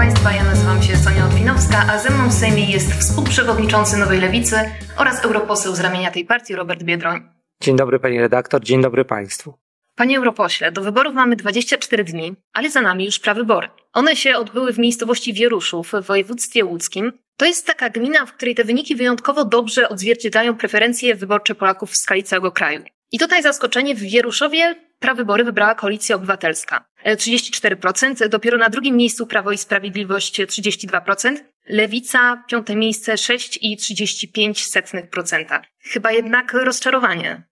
Państwa, ja nazywam się Sonia Otwinowska, a ze mną w Sejmie jest współprzewodniczący Nowej Lewicy oraz europoseł z ramienia tej partii Robert Biedroń. Dzień dobry pani redaktor, dzień dobry państwu. Panie europośle, do wyborów mamy 24 dni, ale za nami już prawybory. One się odbyły w miejscowości Wieruszów w województwie łódzkim. To jest taka gmina, w której te wyniki wyjątkowo dobrze odzwierciedlają preferencje wyborcze Polaków w skali całego kraju. I tutaj zaskoczenie, w Wieruszowie prawybory wybrała Koalicja Obywatelska. 34%, dopiero na drugim miejscu Prawo i Sprawiedliwość 32%, Lewica piąte miejsce 6,35%. Chyba jednak rozczarowanie.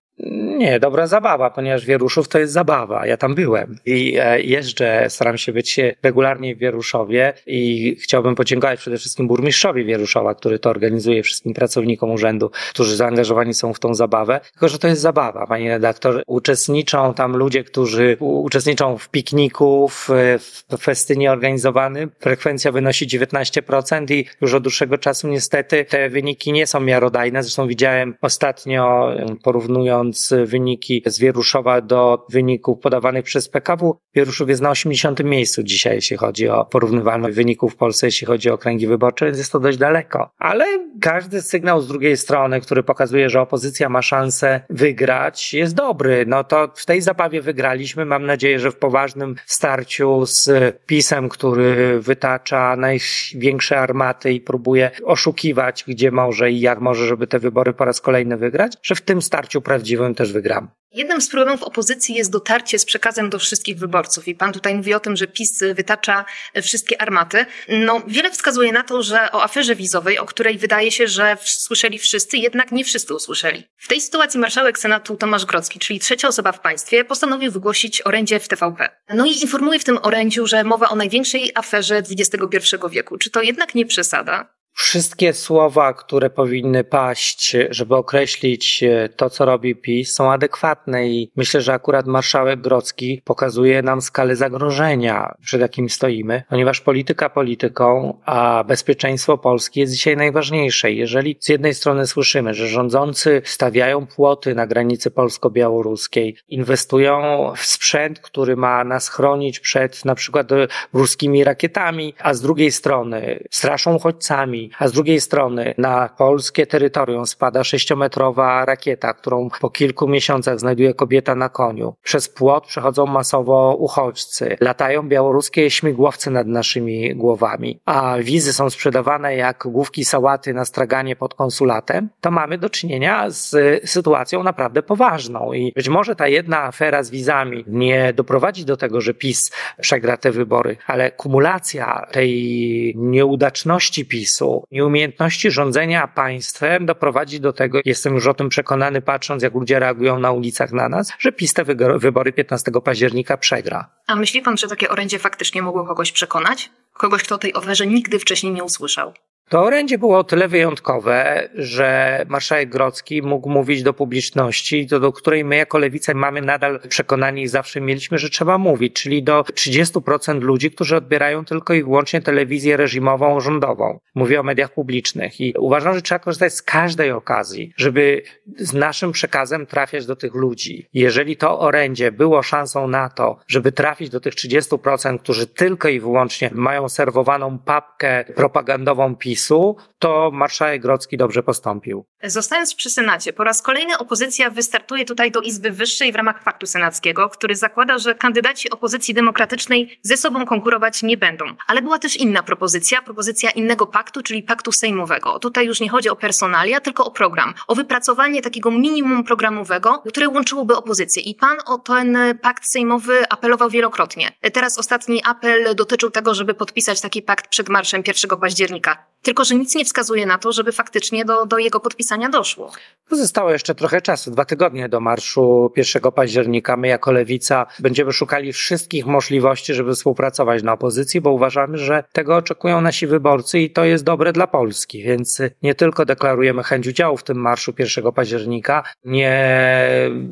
Nie, dobra zabawa, ponieważ Wieruszów to jest zabawa. Ja tam byłem i e, jeżdżę, staram się być regularnie w Wieruszowie i chciałbym podziękować przede wszystkim burmistrzowi Wieruszowa, który to organizuje wszystkim pracownikom urzędu, którzy zaangażowani są w tą zabawę. Tylko, że to jest zabawa, pani redaktor. Uczestniczą tam ludzie, którzy uczestniczą w pikniku, w, w festynie organizowanym. Frekwencja wynosi 19% i już od dłuższego czasu niestety te wyniki nie są miarodajne. Zresztą widziałem ostatnio, porównując wyniki z Wieruszowa do wyników podawanych przez PKW. Wieruszów jest na 80. miejscu dzisiaj, jeśli chodzi o porównywalność wyników w Polsce, jeśli chodzi o okręgi wyborcze, więc jest to dość daleko. Ale każdy sygnał z drugiej strony, który pokazuje, że opozycja ma szansę wygrać, jest dobry. No to w tej zabawie wygraliśmy. Mam nadzieję, że w poważnym starciu z PiSem, który wytacza największe armaty i próbuje oszukiwać, gdzie może i jak może, żeby te wybory po raz kolejny wygrać, że w tym starciu prawdziwym też wygram. Jednym z problemów opozycji jest dotarcie z przekazem do wszystkich wyborców. I pan tutaj mówi o tym, że PiS wytacza wszystkie armaty. No, wiele wskazuje na to, że o aferze wizowej, o której wydaje się, że słyszeli wszyscy, jednak nie wszyscy usłyszeli. W tej sytuacji marszałek Senatu Tomasz Grocki, czyli trzecia osoba w państwie, postanowił wygłosić orędzie w TVP. No i informuje w tym orędziu, że mowa o największej aferze XXI wieku. Czy to jednak nie przesada? Wszystkie słowa, które powinny paść, żeby określić e, to, co robi PiS, są adekwatne i myślę, że akurat marszałek Grocki pokazuje nam skalę zagrożenia, przed jakim stoimy, ponieważ polityka polityką, a bezpieczeństwo Polski jest dzisiaj najważniejsze. Jeżeli z jednej strony słyszymy, że rządzący stawiają płoty na granicy polsko-białoruskiej, inwestują w sprzęt, który ma nas chronić przed na przykład ruskimi rakietami, a z drugiej strony straszą uchodźcami, a z drugiej strony na polskie terytorium spada sześciometrowa rakieta, którą po kilku miesiącach znajduje kobieta na koniu. Przez płot przechodzą masowo uchodźcy. Latają białoruskie śmigłowce nad naszymi głowami, a wizy są sprzedawane jak główki sałaty na straganie pod konsulatem, to mamy do czynienia z sytuacją naprawdę poważną i być może ta jedna afera z wizami nie doprowadzi do tego, że PiS przegra te wybory, ale kumulacja tej nieudaczności PiSu nieumiejętności rządzenia państwem doprowadzi do tego, jestem już o tym przekonany, patrząc jak ludzie reagują na ulicach na nas, że PiS te wybory 15 października przegra. A myśli pan, że takie orędzie faktycznie mogło kogoś przekonać? Kogoś, kto o tej oferze nigdy wcześniej nie usłyszał? To orędzie było o tyle wyjątkowe, że marszałek Grocki mógł mówić do publiczności, do, do której my jako lewica mamy nadal przekonanie i zawsze mieliśmy, że trzeba mówić, czyli do 30% ludzi, którzy odbierają tylko i wyłącznie telewizję reżimową, rządową. Mówię o mediach publicznych i uważam, że trzeba korzystać z każdej okazji, żeby z naszym przekazem trafiać do tych ludzi. Jeżeli to orędzie było szansą na to, żeby trafić do tych 30%, którzy tylko i wyłącznie mają serwowaną papkę propagandową PiS, PiSu, to marszałek Grocki dobrze postąpił. Zostając przy Senacie, po raz kolejny opozycja wystartuje tutaj do Izby Wyższej w ramach faktu senackiego, który zakłada, że kandydaci opozycji demokratycznej ze sobą konkurować nie będą. Ale była też inna propozycja, propozycja innego paktu, czyli paktu sejmowego. Tutaj już nie chodzi o personalia, tylko o program, o wypracowanie takiego minimum programowego, które łączyłoby opozycję. I pan o ten pakt sejmowy apelował wielokrotnie. Teraz ostatni apel dotyczył tego, żeby podpisać taki pakt przed marszem 1 października. Tylko, że nic nie wskazuje na to, żeby faktycznie do, do jego podpisania doszło. Zostało jeszcze trochę czasu, dwa tygodnie do marszu 1 października. My jako lewica będziemy szukali wszystkich możliwości, żeby współpracować na opozycji, bo uważamy, że tego oczekują nasi wyborcy i to jest dobre dla Polski. Więc nie tylko deklarujemy chęć udziału w tym marszu 1 października, nie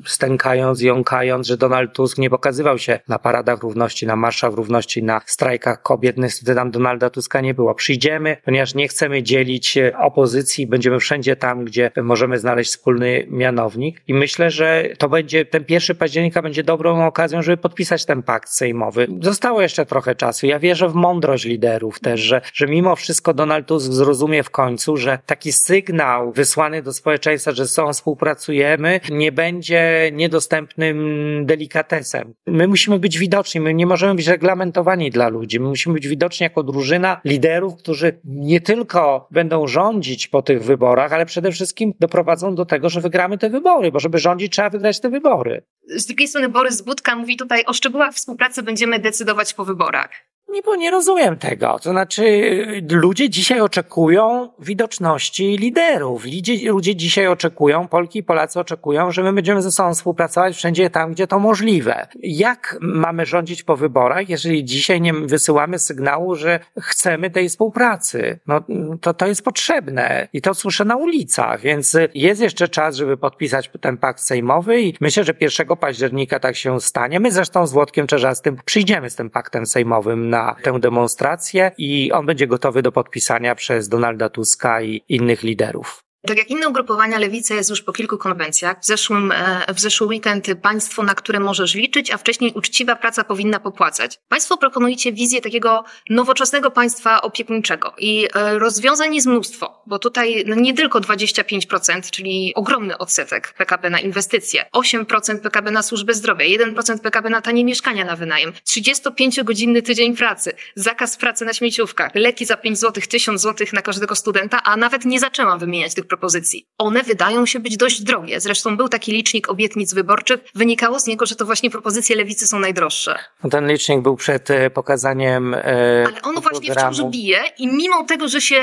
stękając, jąkając, że Donald Tusk nie pokazywał się na paradach równości, na marszach równości, na strajkach kobiet. Niestety tam Donalda Tuska nie było. Przyjdziemy, ponieważ nie chcemy dzielić dzielić opozycji, będziemy wszędzie tam, gdzie możemy znaleźć wspólny mianownik. I myślę, że to będzie, ten pierwszy października będzie dobrą okazją, żeby podpisać ten pakt sejmowy. Zostało jeszcze trochę czasu. Ja wierzę w mądrość liderów też, że, że mimo wszystko Donald Tusk zrozumie w końcu, że taki sygnał wysłany do społeczeństwa, że sobą współpracujemy, nie będzie niedostępnym delikatesem. My musimy być widoczni, my nie możemy być reglamentowani dla ludzi. My musimy być widoczni jako drużyna liderów, którzy nie tylko będą rządzić po tych wyborach, ale przede wszystkim doprowadzą do tego, że wygramy te wybory, bo żeby rządzić, trzeba wygrać te wybory. Z drugiej strony Borys Budka mówi tutaj o szczegółach współpracy będziemy decydować po wyborach. Nie, bo nie rozumiem tego. To znaczy, ludzie dzisiaj oczekują widoczności liderów. Ludzie, ludzie dzisiaj oczekują, Polki i Polacy oczekują, że my będziemy ze sobą współpracować wszędzie tam, gdzie to możliwe. Jak mamy rządzić po wyborach, jeżeli dzisiaj nie wysyłamy sygnału, że chcemy tej współpracy? No, to, to jest potrzebne i to słyszę na ulicach, więc jest jeszcze czas, żeby podpisać ten pakt sejmowy i myślę, że 1 października tak się stanie. My zresztą z Włodkiem Czerzastym przyjdziemy z tym paktem sejmowym na tę demonstrację i on będzie gotowy do podpisania przez Donalda Tuska i innych liderów. Tak jak inne ugrupowania, Lewica jest już po kilku konwencjach. W, zeszłym, e, w zeszły weekend państwo, na które możesz liczyć, a wcześniej uczciwa praca powinna popłacać. Państwo proponujecie wizję takiego nowoczesnego państwa opiekuńczego i e, rozwiązań jest mnóstwo, bo tutaj no nie tylko 25%, czyli ogromny odsetek PKB na inwestycje, 8% PKB na służbę zdrowia, 1% PKB na tanie mieszkania na wynajem, 35-godzinny tydzień pracy, zakaz pracy na śmieciówkach, leki za 5 zł, 1000 zł na każdego studenta, a nawet nie zaczęłam wymieniać tych. One wydają się być dość drogie. Zresztą był taki licznik obietnic wyborczych. Wynikało z niego, że to właśnie propozycje lewicy są najdroższe. No ten licznik był przed e, pokazaniem. E, Ale ono właśnie wciąż bije i mimo tego, że się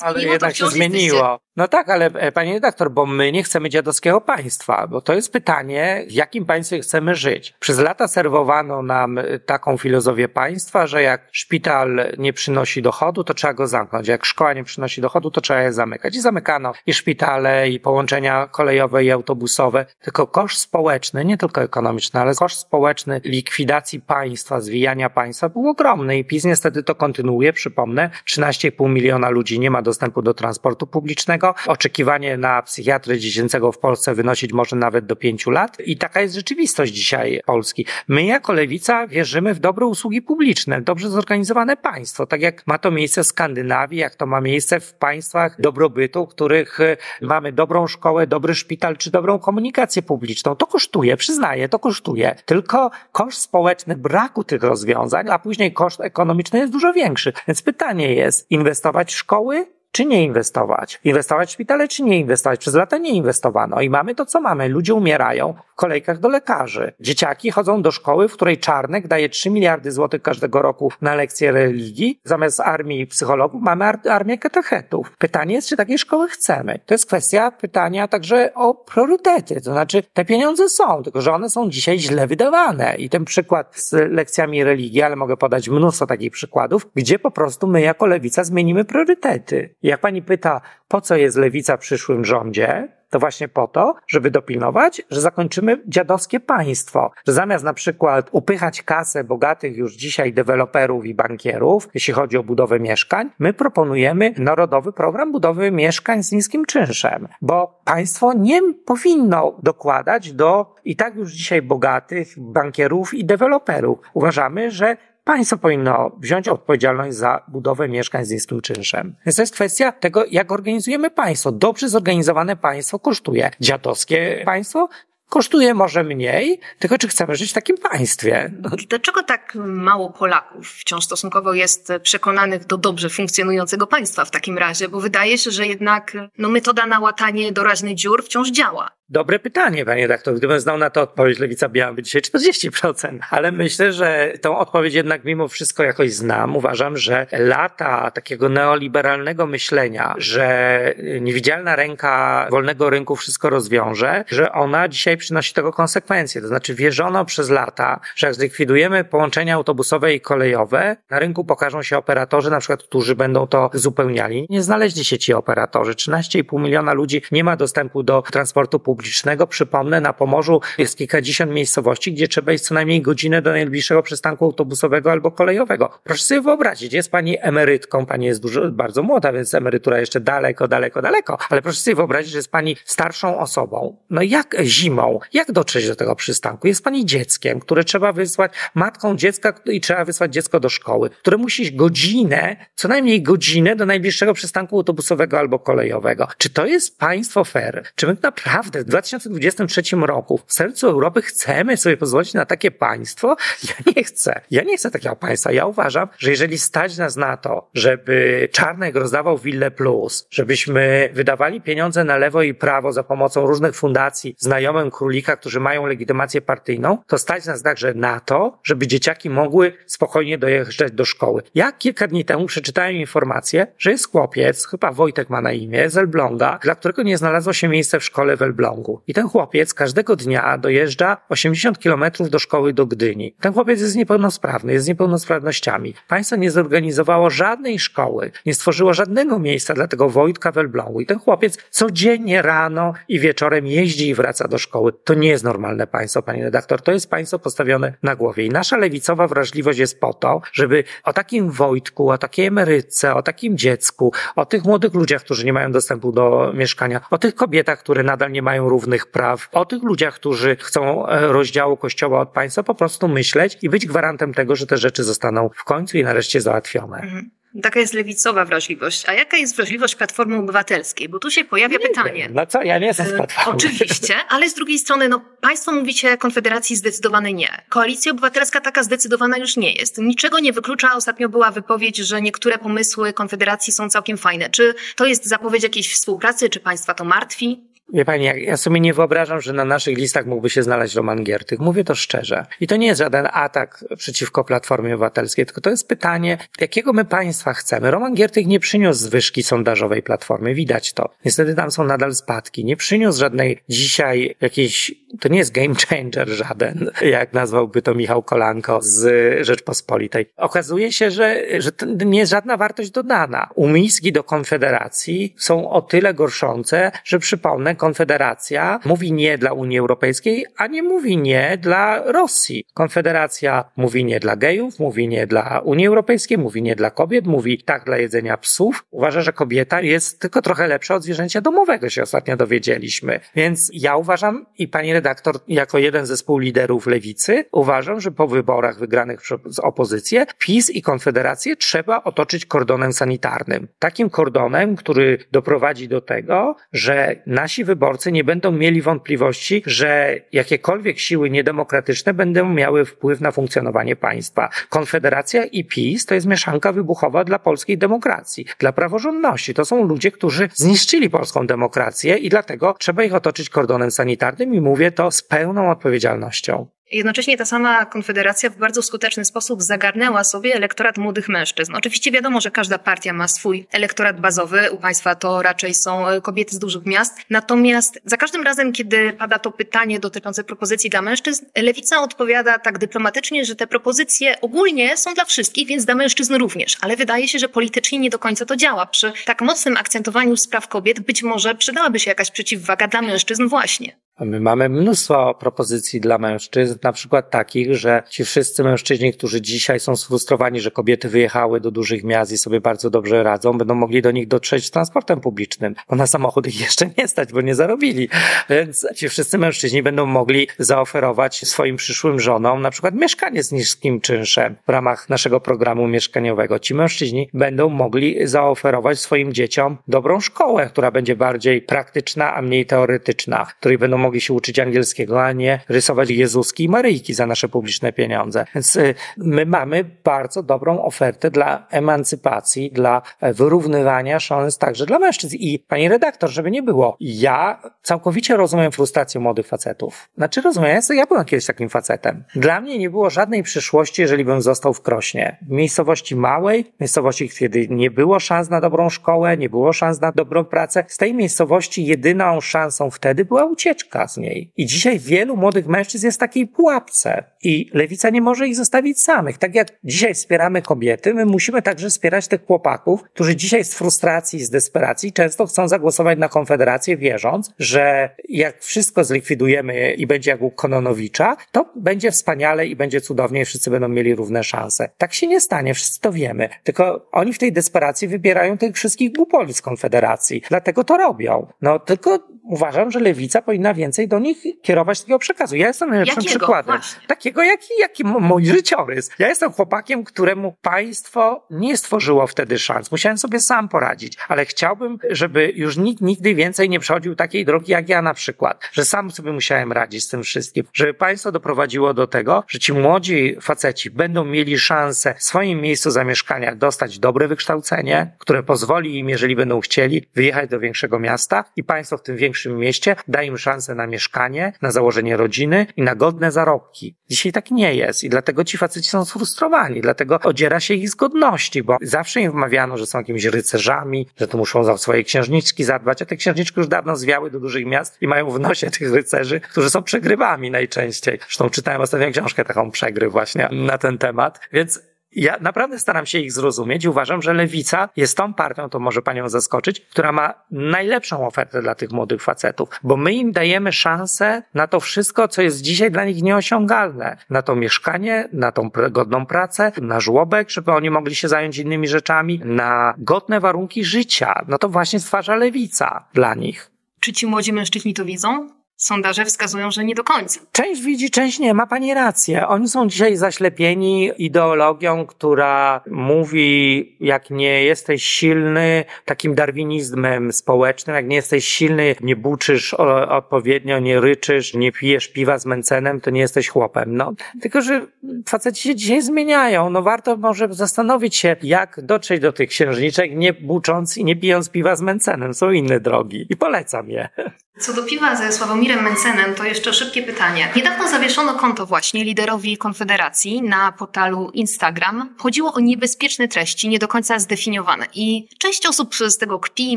ale jednak się zmieniło. No tak, ale e, panie redaktor, bo my nie chcemy dziadowskiego państwa, bo to jest pytanie, w jakim państwie chcemy żyć. Przez lata serwowano nam e, taką filozofię państwa, że jak szpital nie przynosi dochodu, to trzeba go zamknąć. Jak szkoła nie przynosi dochodu, to trzeba je zamykać. I zamykano i szpitale, i połączenia kolejowe, i autobusowe. Tylko koszt społeczny, nie tylko ekonomiczny, ale koszt społeczny likwidacji państwa, zwijania państwa był ogromny i PiS niestety to kontynuuje. Przypomnę, 13,5 miliona ludzi nie ma dostępu do transportu publicznego, Oczekiwanie na psychiatrę dziecięcego w Polsce wynosić może nawet do pięciu lat i taka jest rzeczywistość dzisiaj Polski. My jako lewica wierzymy w dobre usługi publiczne, dobrze zorganizowane państwo, tak jak ma to miejsce w Skandynawii, jak to ma miejsce w państwach dobrobytu, których e, mamy dobrą szkołę, dobry szpital czy dobrą komunikację publiczną. To kosztuje, przyznaję, to kosztuje. Tylko koszt społeczny braku tych rozwiązań, a później koszt ekonomiczny jest dużo większy. Więc pytanie jest, inwestować w szkoły czy nie inwestować? Inwestować w szpitale, czy nie inwestować? Przez lata nie inwestowano i mamy to, co mamy. Ludzie umierają w kolejkach do lekarzy. Dzieciaki chodzą do szkoły, w której Czarnek daje 3 miliardy złotych każdego roku na lekcje religii. Zamiast armii psychologów mamy ar armię katechetów. Pytanie jest, czy takiej szkoły chcemy. To jest kwestia pytania także o priorytety. To znaczy, te pieniądze są, tylko że one są dzisiaj źle wydawane. I ten przykład z lekcjami religii, ale mogę podać mnóstwo takich przykładów, gdzie po prostu my jako lewica zmienimy priorytety. Jak pani pyta, po co jest lewica w przyszłym rządzie, to właśnie po to, żeby dopilnować, że zakończymy dziadowskie państwo. Że zamiast na przykład upychać kasę bogatych już dzisiaj deweloperów i bankierów, jeśli chodzi o budowę mieszkań, my proponujemy narodowy program budowy mieszkań z niskim czynszem, bo państwo nie powinno dokładać do i tak już dzisiaj bogatych bankierów i deweloperów. Uważamy, że Państwo powinno wziąć odpowiedzialność za budowę mieszkań z niskim czynszem. Więc to jest kwestia tego, jak organizujemy państwo. Dobrze zorganizowane państwo kosztuje. Dziadowskie państwo kosztuje może mniej, tylko czy chcemy żyć w takim państwie? No. Dlaczego tak mało Polaków wciąż stosunkowo jest przekonanych do dobrze funkcjonującego państwa w takim razie? Bo wydaje się, że jednak no, metoda na łatanie doraźnych dziur wciąż działa. Dobre pytanie, panie redaktor. Gdybym znał na to odpowiedź, lewica miałaby dzisiaj 40%. Ale myślę, że tą odpowiedź jednak mimo wszystko jakoś znam. Uważam, że lata takiego neoliberalnego myślenia, że niewidzialna ręka wolnego rynku wszystko rozwiąże, że ona dzisiaj przynosi tego konsekwencje. To znaczy wierzono przez lata, że jak zlikwidujemy połączenia autobusowe i kolejowe, na rynku pokażą się operatorzy, na przykład, którzy będą to uzupełniali. Nie znaleźli się ci operatorzy. 13,5 miliona ludzi nie ma dostępu do transportu publicznego publicznego. Przypomnę, na Pomorzu jest kilkadziesiąt miejscowości, gdzie trzeba iść co najmniej godzinę do najbliższego przystanku autobusowego albo kolejowego. Proszę sobie wyobrazić, jest pani emerytką, pani jest dużo, bardzo młoda, więc emerytura jeszcze daleko, daleko, daleko, ale proszę sobie wyobrazić, że jest pani starszą osobą. No jak zimą, jak dotrzeć do tego przystanku? Jest pani dzieckiem, które trzeba wysłać, matką dziecka i trzeba wysłać dziecko do szkoły, które musi godzinę, co najmniej godzinę do najbliższego przystanku autobusowego albo kolejowego. Czy to jest państwo fair? Czy my naprawdę w 2023 roku w sercu Europy chcemy sobie pozwolić na takie państwo? Ja nie chcę. Ja nie chcę takiego państwa. Ja uważam, że jeżeli stać nas na to, żeby Czarnek rozdawał Wille Plus, żebyśmy wydawali pieniądze na lewo i prawo za pomocą różnych fundacji znajomym królika, którzy mają legitymację partyjną, to stać nas także na to, żeby dzieciaki mogły spokojnie dojeżdżać do szkoły. Ja kilka dni temu przeczytałem informację, że jest chłopiec, chyba Wojtek ma na imię, z Elbląga, dla którego nie znalazło się miejsce w szkole w Elblągu. I ten chłopiec każdego dnia dojeżdża 80 kilometrów do szkoły do Gdyni. Ten chłopiec jest niepełnosprawny, jest z niepełnosprawnościami. Państwo nie zorganizowało żadnej szkoły, nie stworzyło żadnego miejsca dla tego Wojtka w Elblągu. I ten chłopiec codziennie rano i wieczorem jeździ i wraca do szkoły. To nie jest normalne państwo, panie redaktor. To jest państwo postawione na głowie. I nasza lewicowa wrażliwość jest po to, żeby o takim Wojtku, o takiej emerytce, o takim dziecku, o tych młodych ludziach, którzy nie mają dostępu do mieszkania, o tych kobietach, które nadal nie mają równych praw, o tych ludziach, którzy chcą e, rozdziału kościoła od państwa, po prostu myśleć i być gwarantem tego, że te rzeczy zostaną w końcu i nareszcie załatwione. Mhm. Taka jest lewicowa wrażliwość. A jaka jest wrażliwość Platformy Obywatelskiej? Bo tu się pojawia nie pytanie. Wiem. No co, ja nie jestem z e, Platformy. Oczywiście, ale z drugiej strony, no Państwo mówicie Konfederacji zdecydowane nie. Koalicja Obywatelska taka zdecydowana już nie jest. Niczego nie wyklucza. Ostatnio była wypowiedź, że niektóre pomysły Konfederacji są całkiem fajne. Czy to jest zapowiedź jakiejś współpracy? Czy Państwa to martwi? Wie pani, ja sobie nie wyobrażam, że na naszych listach mógłby się znaleźć Roman Giertych. Mówię to szczerze. I to nie jest żaden atak przeciwko Platformie Obywatelskiej, tylko to jest pytanie, jakiego my państwa chcemy. Roman Giertych nie przyniósł zwyżki sondażowej Platformy, widać to. Niestety tam są nadal spadki. Nie przyniósł żadnej dzisiaj jakiejś, to nie jest game changer żaden, jak nazwałby to Michał Kolanko z Rzeczpospolitej. Okazuje się, że, że to nie jest żadna wartość dodana. Umiski do Konfederacji są o tyle gorszące, że przypomnę, Konfederacja mówi nie dla Unii Europejskiej, a nie mówi nie dla Rosji. Konfederacja mówi nie dla gejów, mówi nie dla Unii Europejskiej, mówi nie dla kobiet, mówi tak dla jedzenia psów. Uważa, że kobieta jest tylko trochę lepsza od zwierzęcia domowego, się ostatnio dowiedzieliśmy. Więc ja uważam i pani redaktor, jako jeden ze współliderów lewicy, uważam, że po wyborach wygranych przez opozycję, PiS i Konfederację trzeba otoczyć kordonem sanitarnym. Takim kordonem, który doprowadzi do tego, że nasi wyborcy nie będą mieli wątpliwości, że jakiekolwiek siły niedemokratyczne będą miały wpływ na funkcjonowanie państwa. Konfederacja i PiS to jest mieszanka wybuchowa dla polskiej demokracji, dla praworządności. To są ludzie, którzy zniszczyli polską demokrację i dlatego trzeba ich otoczyć kordonem sanitarnym i mówię to z pełną odpowiedzialnością. Jednocześnie ta sama Konfederacja w bardzo skuteczny sposób zagarnęła sobie elektorat młodych mężczyzn. Oczywiście wiadomo, że każda partia ma swój elektorat bazowy. U państwa to raczej są e, kobiety z dużych miast. Natomiast za każdym razem, kiedy pada to pytanie dotyczące propozycji dla mężczyzn, lewica odpowiada tak dyplomatycznie, że te propozycje ogólnie są dla wszystkich, więc dla mężczyzn również. Ale wydaje się, że politycznie nie do końca to działa. Przy tak mocnym akcentowaniu spraw kobiet być może przydałaby się jakaś przeciwwaga dla mężczyzn właśnie. My mamy mnóstwo propozycji dla mężczyzn, na przykład takich, że ci wszyscy mężczyźni, którzy dzisiaj są sfrustrowani, że kobiety wyjechały do dużych miast i sobie bardzo dobrze radzą, będą mogli do nich dotrzeć transportem publicznym, bo na samochód ich jeszcze nie stać, bo nie zarobili. Więc ci wszyscy mężczyźni będą mogli zaoferować swoim przyszłym żonom na przykład mieszkanie z niskim czynszem w ramach naszego programu mieszkaniowego. Ci mężczyźni będą mogli zaoferować swoim dzieciom dobrą szkołę, która będzie bardziej praktyczna, a mniej teoretyczna, której będą mogli się uczyć angielskiego, a nie rysować Jezuski i Maryjki za nasze publiczne pieniądze. Więc y, my mamy bardzo dobrą ofertę dla emancypacji, dla wyrównywania szans także dla mężczyzn. I pani redaktor, żeby nie było, ja całkowicie rozumiem frustrację młodych facetów. Znaczy rozumiem, ja byłem kiedyś takim facetem. Dla mnie nie było żadnej przyszłości, jeżeli bym został w Krośnie. W miejscowości małej, miejscowości, kiedy nie było szans na dobrą szkołę, nie było szans na dobrą pracę. Z tej miejscowości jedyną szansą wtedy była ucieczka ucieka z niej. I dzisiaj wielu młodych mężczyzn jest w takiej pułapce i lewica nie może ich zostawić samych. Tak jak dzisiaj wspieramy kobiety, my musimy także wspierać tych chłopaków, którzy dzisiaj z frustracji, z desperacji często chcą zagłosować na Konfederację, wierząc, że jak wszystko zlikwidujemy i będzie jak u Kononowicza, to będzie wspaniale i będzie cudownie i wszyscy będą mieli równe szanse. Tak się nie stanie, wszyscy to wiemy. Tylko oni w tej desperacji wybierają tych wszystkich głupoli z Konfederacji. Dlatego to robią. No tylko uważam, że lewica powinna więcej do nich kierować takiego przekazu. Ja jestem najlepszym Jakiego? przykładem. Właśnie. Takiego, jaki, jaki mój życiorys. Ja jestem chłopakiem, któremu państwo nie stworzyło wtedy szans. Musiałem sobie sam poradzić, ale chciałbym, żeby już nikt nigdy więcej nie przechodził takiej drogi jak ja na przykład, że sam sobie musiałem radzić z tym wszystkim, żeby państwo doprowadziło do tego, że ci młodzi faceci będą mieli szansę w swoim miejscu zamieszkania dostać dobre wykształcenie, które pozwoli im, jeżeli będą chcieli, wyjechać do większego miasta i państwo w tym większym mieście da im szansę na mieszkanie, na założenie rodziny i na godne zarobki. Dzisiaj tak nie jest i dlatego ci faceci są sfrustrowani, dlatego odziera się ich z godności, bo zawsze im wmawiano, że są jakimiś rycerzami, że to muszą za swoje księżniczki zadbać, a te księżniczki już dawno zwiały do dużych miast i mają w nosie tych rycerzy, którzy są przegrywami najczęściej. Zresztą czytałem ostatnio książkę taką przegry właśnie na ten temat, więc ja naprawdę staram się ich zrozumieć uważam, że lewica jest tą partią, to może panią zaskoczyć, która ma najlepszą ofertę dla tych młodych facetów, bo my im dajemy szansę na to wszystko, co jest dzisiaj dla nich nieosiągalne. Na to mieszkanie, na tą godną pracę, na żłobek, żeby oni mogli się zająć innymi rzeczami, na godne warunki życia. No to właśnie stwarza lewica dla nich. Czy ci młodzi mężczyźni to widzą? Sondaże wskazują, że nie do końca. Część widzi, część nie. Ma pani rację. Oni są dzisiaj zaślepieni ideologią, która mówi, jak nie jesteś silny, takim darwinizmem społecznym, jak nie jesteś silny, nie buczysz odpowiednio, nie ryczysz, nie pijesz piwa z męcenem, to nie jesteś chłopem. No, tylko, że faceci się dzisiaj zmieniają. No warto może zastanowić się, jak dotrzeć do tych księżniczek, nie bucząc i nie pijąc piwa z męcenem. Są inne drogi. I polecam je. Co do piwa ze Sławomirem Mencenem, to jeszcze szybkie pytanie. Niedawno zawieszono konto właśnie liderowi Konfederacji na portalu Instagram. Chodziło o niebezpieczne treści, nie do końca zdefiniowane. I część osób z tego kpi i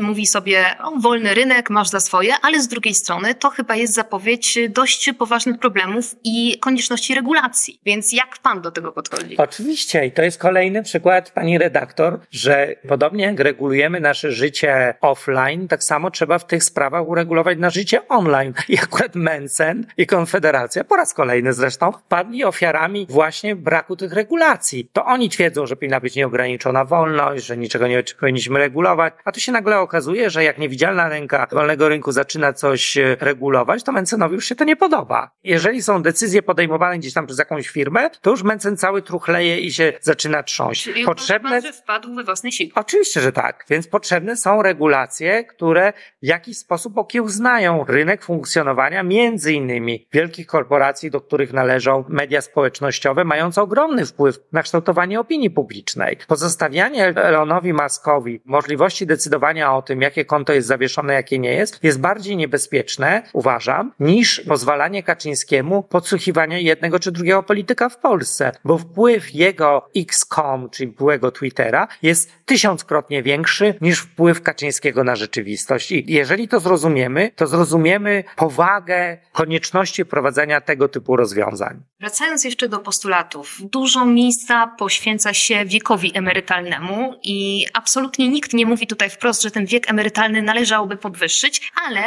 mówi sobie, o, wolny rynek, masz za swoje, ale z drugiej strony to chyba jest zapowiedź dość poważnych problemów i konieczności regulacji. Więc jak pan do tego podchodzi? Oczywiście i to jest kolejny przykład, pani redaktor, że podobnie jak regulujemy nasze życie offline, tak samo trzeba w tych sprawach uregulować nasze życie online. I akurat Mencen i Konfederacja, po raz kolejny zresztą, padli ofiarami właśnie braku tych regulacji. To oni twierdzą, że powinna być nieograniczona wolność, że niczego nie powinniśmy regulować, a tu się nagle okazuje, że jak niewidzialna ręka wolnego rynku zaczyna coś e, regulować, to Mencenowi już się to nie podoba. Jeżeli są decyzje podejmowane gdzieś tam przez jakąś firmę, to już Mencen cały truchleje i się zaczyna trząść. Czyli uważa pan, że wpadł we własnej siły. Oczywiście, że tak. Więc potrzebne są regulacje, które w jakiś sposób okiełznają rynek funkcjonowania między innymi wielkich korporacji, do których należą media społecznościowe, mające ogromny wpływ na kształtowanie opinii publicznej. Pozostawianie Elonowi Muskowi możliwości decydowania o tym, jakie konto jest zawieszone, jakie nie jest, jest bardziej niebezpieczne, uważam, niż pozwalanie Kaczyńskiemu podsłuchiwania jednego czy drugiego polityka w Polsce, bo wpływ jego X.com, czyli byłego Twittera, jest tysiąckrotnie większy niż wpływ Kaczyńskiego na rzeczywistość. I jeżeli to zrozumiemy, to zrozumiemy powagę konieczności wprowadzenia tego typu rozwiązań. Wracając jeszcze do postulatów, dużo miejsca poświęca się wiekowi emerytalnemu i absolutnie nikt nie mówi tutaj wprost, że ten wiek emerytalny należałoby podwyższyć, ale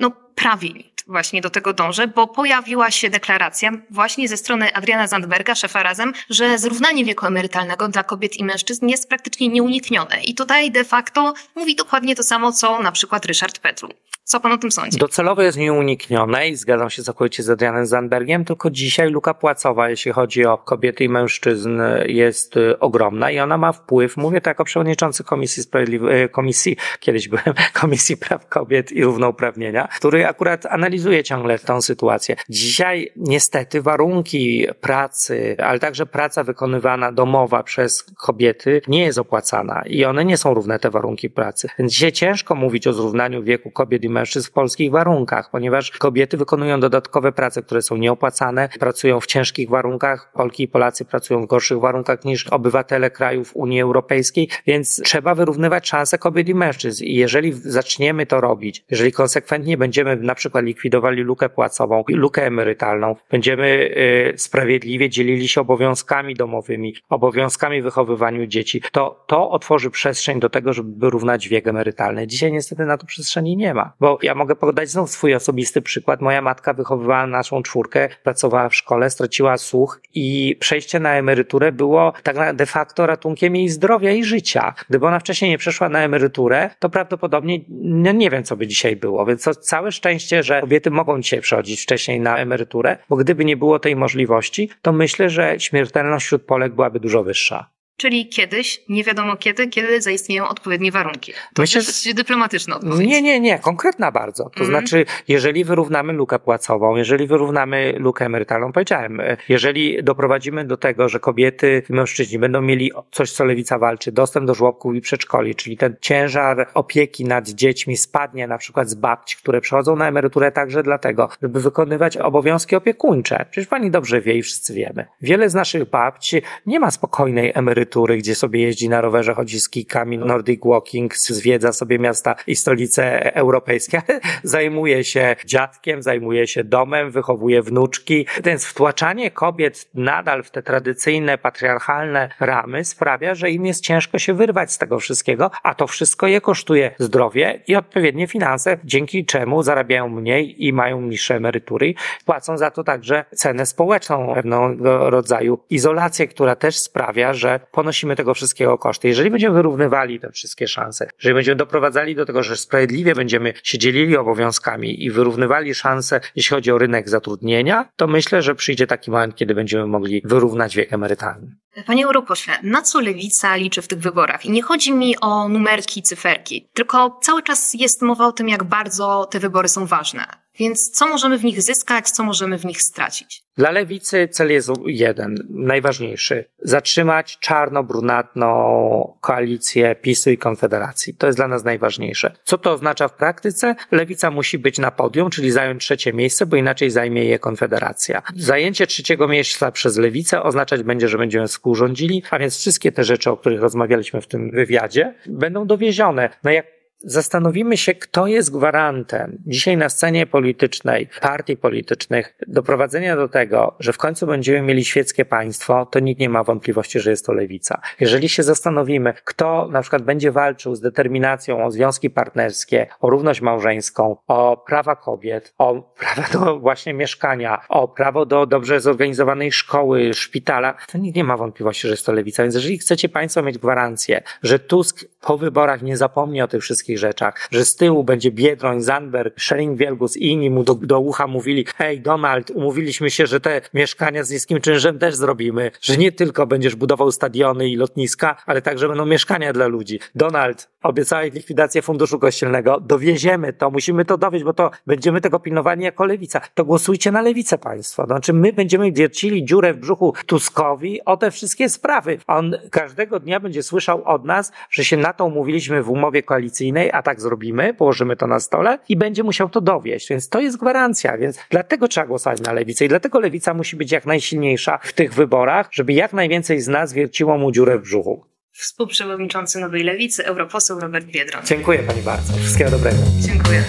no prawie właśnie do tego dąży, bo pojawiła się deklaracja właśnie ze strony Adriana Zandberga, szefa Razem, że zrównanie wieku emerytalnego dla kobiet i mężczyzn jest praktycznie nieuniknione. I tutaj de facto mówi dokładnie to samo, co na przykład Ryszard Petru. Co pan o tym sądzi? Docelowo jest nieuniknione i zgadzam się całkowicie z Adrianem Zandbergiem, tylko dzisiaj luka płacowa, jeśli chodzi o kobiety i mężczyzn, jest y, ogromna i ona ma wpływ, mówię to jako przewodniczący Komisji Sprawiedliwej, Komisji, kiedyś byłem, Komisji Praw Kobiet i Równouprawnienia, który akurat analizuje ciągle tę sytuację. Dzisiaj niestety warunki pracy, ale także praca wykonywana domowa przez kobiety nie jest opłacana i one nie są równe te warunki pracy. Więc dzisiaj ciężko mówić o zrównaniu wieku kobiet i mężczyzn w polskich warunkach, ponieważ kobiety wykonują dodatkowe prace, które są nieopłacane, pracują w ciężkich warunkach, Polki i Polacy pracują w gorszych warunkach niż obywatele krajów Unii Europejskiej, więc trzeba wyrównywać szanse kobiet i mężczyzn i jeżeli zaczniemy to robić, jeżeli konsekwentnie będziemy na przykład likwidować likwidowali lukę płacową, lukę emerytalną, będziemy y, sprawiedliwie dzielili się obowiązkami domowymi, obowiązkami wychowywaniu dzieci, to to otworzy przestrzeń do tego, żeby wyrównać wiek emerytalny. Dzisiaj niestety na to przestrzeni nie ma, bo ja mogę podać znów swój osobisty przykład. Moja matka wychowywała naszą czwórkę, pracowała w szkole, straciła słuch i przejście na emeryturę było tak de facto ratunkiem jej zdrowia i życia. Gdyby ona wcześniej nie przeszła na emeryturę, to prawdopodobnie no nie wiem, co by dzisiaj było. Więc to całe szczęście, że kobiety mogą dzisiaj przechodzić wcześniej na emeryturę, bo gdyby nie było tej możliwości, to myślę, że śmiertelność wśród Polek byłaby dużo wyższa. Czyli kiedyś, nie wiadomo kiedy, kiedy zaistnieją odpowiednie warunki. To Myślę, jest dyplomatyczna odpowiedź. Nie, nie, nie, konkretna bardzo. To mm. znaczy, jeżeli wyrównamy lukę płacową, jeżeli wyrównamy lukę emerytalną, powiedziałem, jeżeli doprowadzimy do tego, że kobiety i mężczyźni będą mieli coś, co lewica walczy, dostęp do żłobków i przedszkoli, czyli ten ciężar opieki nad dziećmi spadnie na przykład z babci, które przechodzą na emeryturę także dlatego, żeby wykonywać obowiązki opiekuńcze. Przecież pani dobrze wie i wszyscy wiemy. Wiele z naszych babci nie ma spokojnej emerytury emerytury, gdzie sobie jeździ na rowerze, chodzi z kijkami, Nordic Walking, zwiedza sobie miasta i stolice europejskie, zajmuje się dziadkiem, zajmuje się domem, wychowuje wnuczki. Więc wtłaczanie kobiet nadal w te tradycyjne, patriarchalne ramy sprawia, że im jest ciężko się wyrwać z tego wszystkiego, a to wszystko je kosztuje zdrowie i odpowiednie finanse, dzięki czemu zarabiają mniej i mają niższe emerytury. Płacą za to także cenę społeczną, pewnego rodzaju izolację, która też sprawia, że ponosimy tego wszystkiego koszty. Jeżeli będziemy wyrównywali te wszystkie szanse, jeżeli będziemy doprowadzali do tego, że sprawiedliwie będziemy się dzielili obowiązkami i wyrównywali szanse, jeśli chodzi o rynek zatrudnienia, to myślę, że przyjdzie taki moment, kiedy będziemy mogli wyrównać wiek emerytalny. Panie europośle, na co lewica liczy w tych wyborach? I nie chodzi mi o numerki, cyferki, tylko cały czas jest mowa o tym, jak bardzo te wybory są ważne. Więc co możemy w nich zyskać, co możemy w nich stracić? Dla lewicy cel jest jeden, najważniejszy. Zatrzymać czarno-brunatną koalicję PiSu i Konfederacji. To jest dla nas najważniejsze. Co to oznacza w praktyce? Lewica musi być na podium, czyli zająć trzecie miejsce, bo inaczej zajmie je Konfederacja. Zajęcie trzeciego miejsca przez lewicę oznaczać będzie, że będziemy współrządzili, a więc wszystkie te rzeczy, o których rozmawialiśmy w tym wywiadzie, będą dowiezione. No jak Zastanowimy się, kto jest gwarantem dzisiaj na scenie politycznej, partii politycznych, doprowadzenia do tego, że w końcu będziemy mieli świeckie państwo, to nikt nie ma wątpliwości, że jest to lewica. Jeżeli się zastanowimy, kto na przykład będzie walczył z determinacją o związki partnerskie, o równość małżeńską, o prawa kobiet, o prawa do właśnie mieszkania, o prawo do dobrze zorganizowanej szkoły, szpitala, to nikt nie ma wątpliwości, że jest to lewica. Więc jeżeli chcecie państwo mieć gwarancję, że Tusk po wyborach nie zapomni o tych wszystkich wszystkich rzeczach, że z tyłu będzie Biedroń, Zandberg, Schering-Wielgus i inni mu do, do ucha mówili, hej Donald, umówiliśmy się, że te mieszkania z niskim czynszem też zrobimy, że nie tylko będziesz budował stadiony i lotniska, ale także będą mieszkania dla ludzi. Donald, obiecałeś likwidację funduszu kościelnego, dowieziemy to, musimy to dowieść, bo to będziemy tego pilnowani jako lewica. To głosujcie na lewicę państwo. Znaczy my będziemy wiercili dziurę w brzuchu Tuskowi o te wszystkie sprawy. On każdego dnia będzie słyszał od nas, że się na to umówiliśmy w umowie koalicyjnej, a tak zrobimy, położymy to na stole i będzie musiał to dowieść. Więc to jest gwarancja, więc dlatego trzeba głosować na lewicę i dlatego lewica musi być jak najsilniejsza w tych wyborach, żeby jak najwięcej z nas wierciło mu dziurę w brzuchu. Współprzewodniczący Nowej Lewicy, europoseł Robert Biedron. Dziękuję Pani bardzo. Wszystkiego dobrego. Dziękuję.